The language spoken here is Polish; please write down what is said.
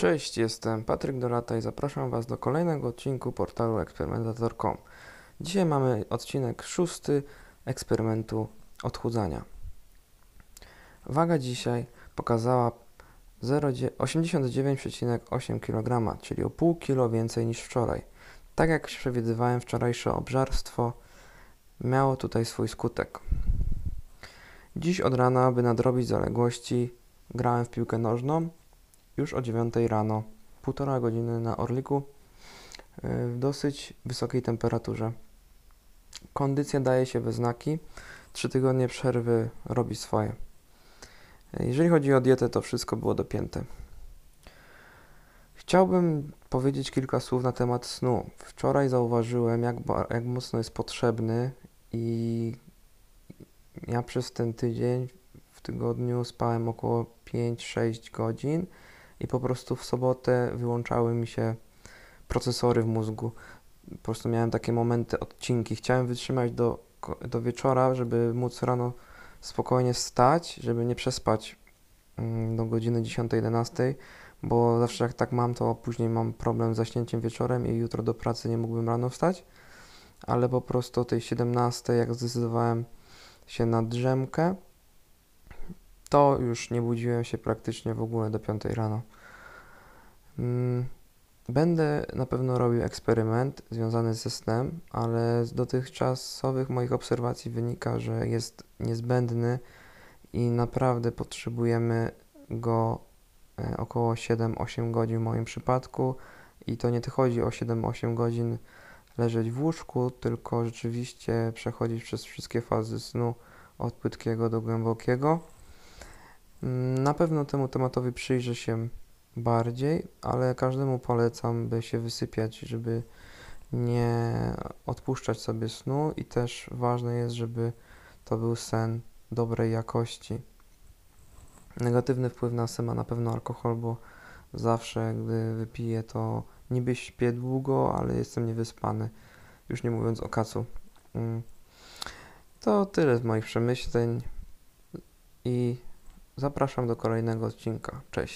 Cześć, jestem Patryk Dolata i zapraszam Was do kolejnego odcinku portalu eksperymentator.com. Dzisiaj mamy odcinek szósty eksperymentu odchudzania. Waga dzisiaj pokazała 0,9 89,8 kg, czyli o pół kilo więcej niż wczoraj. Tak jak przewidywałem, wczorajsze obżarstwo miało tutaj swój skutek. Dziś od rana, aby nadrobić zaległości, grałem w piłkę nożną już o 9 rano, półtora godziny na Orliku w dosyć wysokiej temperaturze. Kondycja daje się we znaki, trzy tygodnie przerwy robi swoje. Jeżeli chodzi o dietę, to wszystko było dopięte. Chciałbym powiedzieć kilka słów na temat snu. Wczoraj zauważyłem, jak, jak mocno jest potrzebny i ja przez ten tydzień w tygodniu spałem około 5-6 godzin i po prostu w sobotę wyłączały mi się procesory w mózgu. Po prostu miałem takie momenty, odcinki. Chciałem wytrzymać do, do wieczora, żeby móc rano spokojnie wstać, żeby nie przespać mm, do godziny 10-11, bo zawsze jak tak mam, to później mam problem z zaśnięciem wieczorem i jutro do pracy nie mógłbym rano wstać. Ale po prostu o tej 17, jak zdecydowałem się na drzemkę, to już nie budziłem się praktycznie w ogóle do 5 rano. Mm, Będę na pewno robił eksperyment związany ze snem, ale z dotychczasowych moich obserwacji wynika, że jest niezbędny i naprawdę potrzebujemy go e, około 7-8 godzin w moim przypadku. I to nie chodzi o 7-8 godzin leżeć w łóżku, tylko rzeczywiście przechodzić przez wszystkie fazy snu od płytkiego do głębokiego. Na pewno temu tematowi przyjrzę się bardziej, ale każdemu polecam, by się wysypiać, żeby nie odpuszczać sobie snu i też ważne jest, żeby to był sen dobrej jakości. Negatywny wpływ na sen ma na pewno alkohol, bo zawsze gdy wypiję, to niby śpię długo, ale jestem niewyspany, już nie mówiąc o kacu. Mm. To tyle z moich przemyśleń i zapraszam do kolejnego odcinka. Cześć.